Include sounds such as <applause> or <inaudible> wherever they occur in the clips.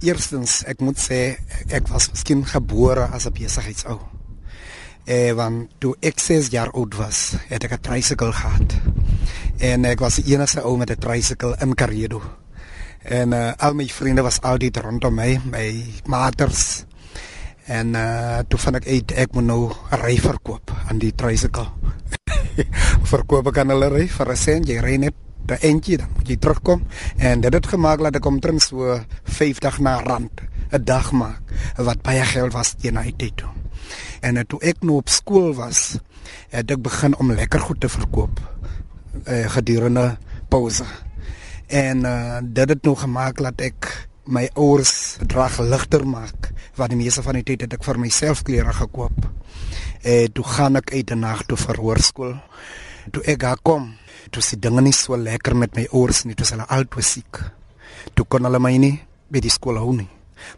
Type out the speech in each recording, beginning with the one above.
Eerstens, ek moet sê ek was miskien gebore as 'n besigheidsou. Eh want toe ek 6 jaar oud was, het ek 'n tricycle gehad. En ek was die enigste ou met 'n tricycle in Karedo. En uh, al my vriende was altyd rondom my, my maters. En uh toe van ek uit ek moet nou 'n ry verkoop aan die tricycle. <laughs> verkoop ek aan hulle ry vir 'n sent, jy ry net 'n entjie dan moet jy terugkom en dit het gemaak dat ek omtrent so 50 na rand 'n dag maak wat baie geld was teen hy tyd toe. En uh, toe ek nou op skool was, het ek begin om lekker goed te verkoop uh, gedurende pouse. En uh, dit het nou gemaak dat ek my ouers bedrag ligter maak want die meeste van die tyd het ek vir myself klere gekoop. Eh toe gaan ek uit 'n nag toe vir hoërskool. Toe ek daar kom, toe se dinge nie so lekker met my ouers nie, toe hulle altyd siek. Toe kon hulle my nie by die skool hou nie.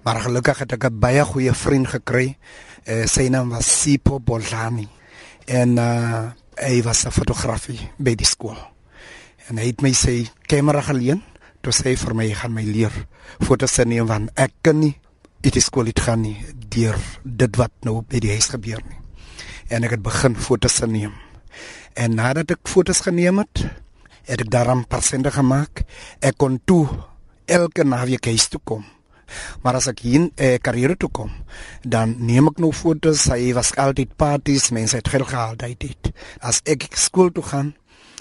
Maar gelukkig het ek 'n baie goeie vriend gekry. Eh sy naam was Sipo Bolani. En uh hy was 'n fotograaf by die skool. En hy het my sy kamera geleen toe sê vir my gaan my leer fotos neem van ek kan nie dit is skool dit gaan nie deur dit wat nou by die huis gebeur nie. En ek het begin fotos neem. En nadat ek fotos geneem het, het ek daarom persente gemaak. Ek kon toe elke naweek huis toe kom. Maar as ek hier 'n eh, karriere toe kom, dan neem ek nou fotos. Hy was altyd parties, mense het geld gehaal tyd. As ek skool toe gaan,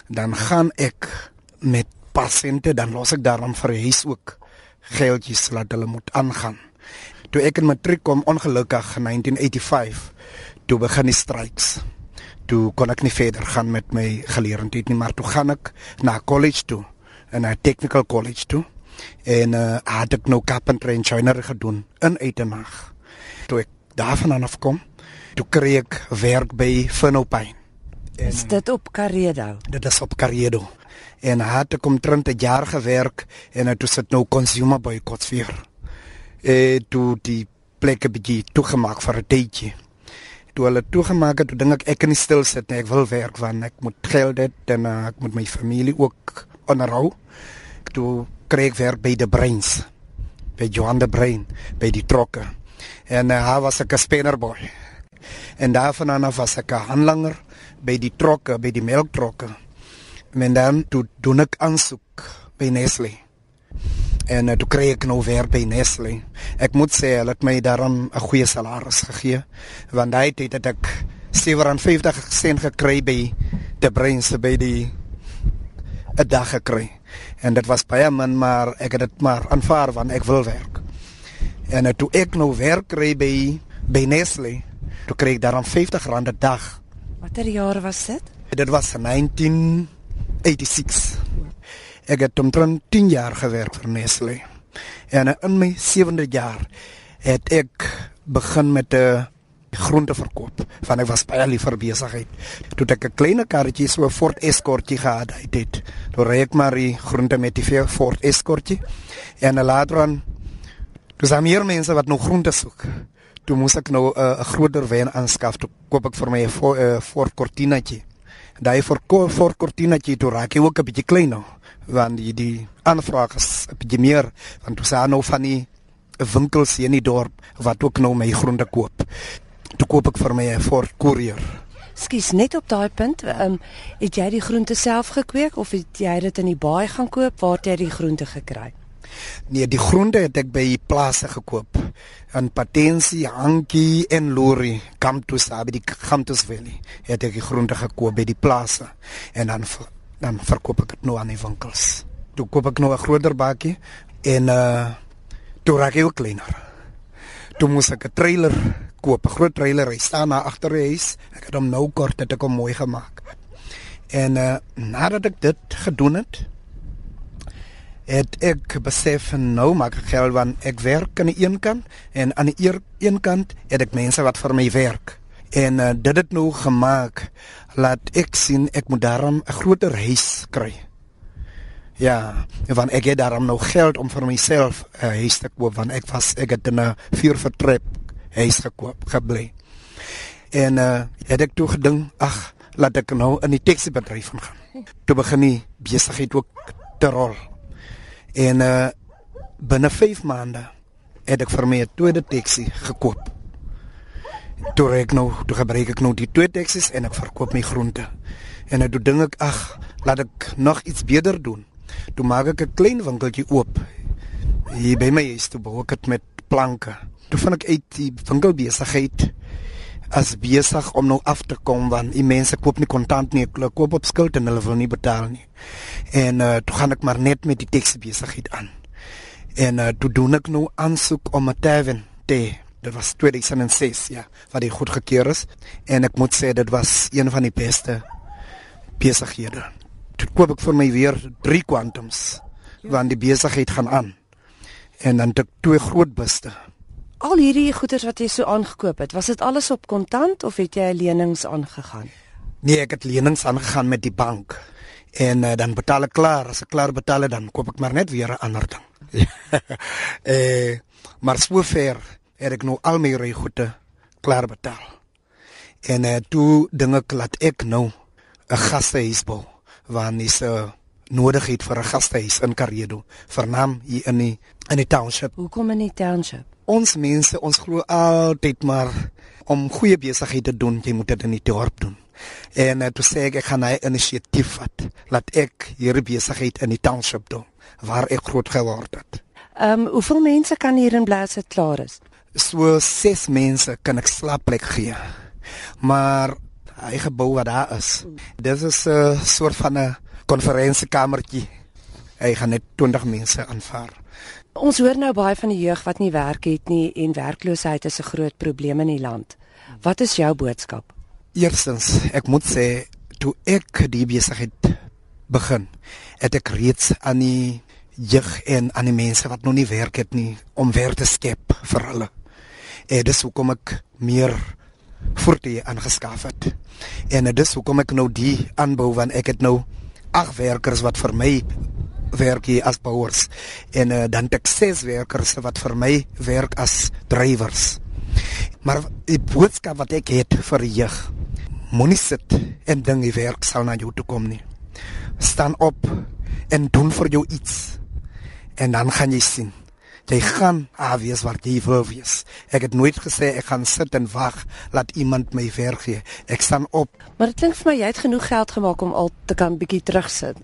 dan gaan ek met persente, dan los ek daarom vir huis ook geldjies laat hulle moet aangaan. Toe ek in matriek kom ongelukkig in 1985, toe begin die stryks toe kon ek nie verder gaan met my geleerdheid nie maar toe gaan ek na college toe en na technical college toe en uh, het ek nou carpentry en joinery gedoen in Etenag toe ek daarvan af kom toe kry ek werk by Finopine is dit op Karedo dit is op Karedo en het ek omtrent 'n jaar gewerk en het toe sit nou consumer boycotts weer. Eh toe die plekke bietjie toegemaak vir 'n tydjie toe hulle toegemaak het, toe dink ek ek kan nie stil sit nie. Ek wil werk want ek moet geld hê en uh, ek moet my familie ook onderhou. Toe kry ek werk by die Brains. By Johan de Brain, by die trokke. En uh, hy was 'n spinner boy. En daarvan af was ek 'n handlanger by die trokke, by die melktrokke. En dan toe doen ek aansoek by Nestle en uh, toe kry ek nou weer by Nestle. Ek moet sê hulle het my daarom 'n goeie salaris gegee want hy het dit ek 750 sent gekry by die Brains by die 'n dag gekry. En dit was baie min maar ek het dit maar aanvaar want ek wil werk. En uh, toe ek nou werk kry by by Nestle, toe kry ek daarom 50 rand 'n dag. Watter jaar was dit? Dit was 1986. Ek het omtrent 10 jaar gewerk vir Nestle. En in my 7de jaar het ek begin met 'n groenteverkoop. Van ek was baie lief vir besigheid. Toe ek 'n klein karretjie so 'n Ford Escortjie gehad het, het toe ry ek maar die groente met die Ford Escortjie. En later aan dis aan meer mense wat nog groente soek. Toe moes ek nou 'n uh, groter wen aanskaf. Toe koop ek vir my 'n Ford Cortinatjie. Daai Ford Cortinatjie toe raak hy ook 'n bietjie klein nou want die die aanvraag is 'n bietjie meer want ons het nou van die winkels hier in die dorp wat ook nou my gronde koop. Toe koop ek vir my 'n Ford Courier. Skus net op daai punt, ehm um, het jy die groente self gekweek of het jy dit in die baai gaan koop? Waar het jy die groente gekry? Nee, die groente het ek by plase gekoop. In Patensie, Hankie en Lori, Kamptus, by die Kamptus Valley. Het ek die groente gekoop by die plase en dan dan verkoop ek dit nou aan die winkels. Toe koop ek nou 'n groter bakkie en uh toe raak hy ook kleiner. Toe moes ek 'n trailer koop, 'n groot trailer. Hy staan na agter die huis. Ek het hom nou kort het ek hom mooi gemaak. En uh nadat ek dit gedoen het, het ek besef nou maak ek geld want ek werk aan die een kant en aan die een kant het ek mense wat vir my werk. En uh, dit het nou gemaak laat ek sien ek moet daarom 'n groter huis kry. Ja, want ek het daarom nou geld om vir myself 'n uh, huis te koop want ek was ek het 'n vier vertrap huis gekoop gebly. En uh het ek toe gedink, ag, laat ek nou in die taxi-bedryf gaan. Toe begin die besigheid ook te rol. En uh binne 5 maande het ek vir my 'n tweede taxi gekoop. Toe ek nou, toe gebruik ek nou die twee taxi's en ek verkoop my groente. En ek doen dink ek, ag, laat ek nog iets beter doen. Toe maak ek 'n klein winkeltjie oop. Hier by my is toe ek dit met planke. Toe vind ek uit die winkelbesigheid as besig om nou af te kom want die mense koop nie kontant nie, hulle koop op skuld en hulle wil nie betaal nie. En uh, toe gaan ek maar net met die taxi besigheid aan. En uh, toe doen ek nou aansoek om 'n tavern te Dit was 2006 ja, wat dit goed gekeer is en ek moet sê dit was een van die beste besighede. Toe koop ek vir my weer 3 quantums want die besigheid gaan aan. En dan het ek twee groot buste Al hierdie goederes wat jy so aangekoop het, was dit alles op kontant of het jy lenings aangegaan? Nee, ek het lenings aangegaan met die bank. En uh, dan betaal ek klaar, as ek klaar betaal dan koop ek maar net weer 'n ander ding. <laughs> eh maar sover het ek nou al my regoede klaar betaal. En uh, toe dinge laat ek nou 'n gastehuis bou, want is 'n uh, nodigheid vir 'n gastehuis in Karedo, vernaam hier in die in die township. Hoekom in die township? Ons mense ons glo altyd maar om goeie besigheid te doen jy moet dit in die dorp doen. En uh, toe sê ek ek gaan 'n inisiatief vat laat ek hierdie besigheid in die township doen waar ek groot geword het. Ehm um, hoeveel mense kan hier in bly as dit klaar is? So ses mense kan ek slaapplek gee. Maar hy gebou wat daar is dis is 'n soort van 'n konferensiekamertjie hy gaan net 20 mense aanvaar Ons hoor nou baie van die jeug wat nie werk het nie en werkloosheid is 'n groot probleem in die land. Wat is jou boodskap? Eerstens, ek moet sê toe ek die besigheid begin, het ek reeds aan die jeug en aan die mense wat nog nie werk het nie om werk te skep vir hulle. En dis hoekom ek meer voertuie aangeskaf het. En dis hoekom ek nou die aanbou van ek het nou ag werkers wat vir my werk hier as bouers en uh, dan het ek ses werkers wat vir my werk as drywers. Maar die boodskap wat ek het vir jeug, moenie sit en dink die werk sal na jou toe kom nie. Staan op en doen vir jou iets. En dan gaan jy sien. Jy gaan avies wat jy wil wees. Ek het nooit gesê ek gaan sit en wag laat iemand my werk gee. Ek staan op. Maar dit klink vir my jy het genoeg geld gemaak om al te kan bietjie terugsit.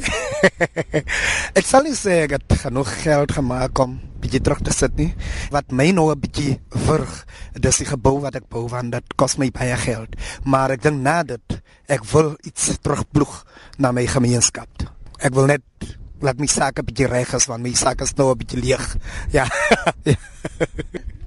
<laughs> ek sal nie sê ek het genoeg geld gemaak om bietjie terug te sit nie. Wat my nou 'n bietjie verg, dis die gebou wat ek bou want dit kos my baie geld. Maar ek dink na dit, ek wil iets terugploeg na my gemeenskap. Ek wil net laat my sake bietjie reg is want my sake is nou 'n bietjie leeg. Ja. <laughs>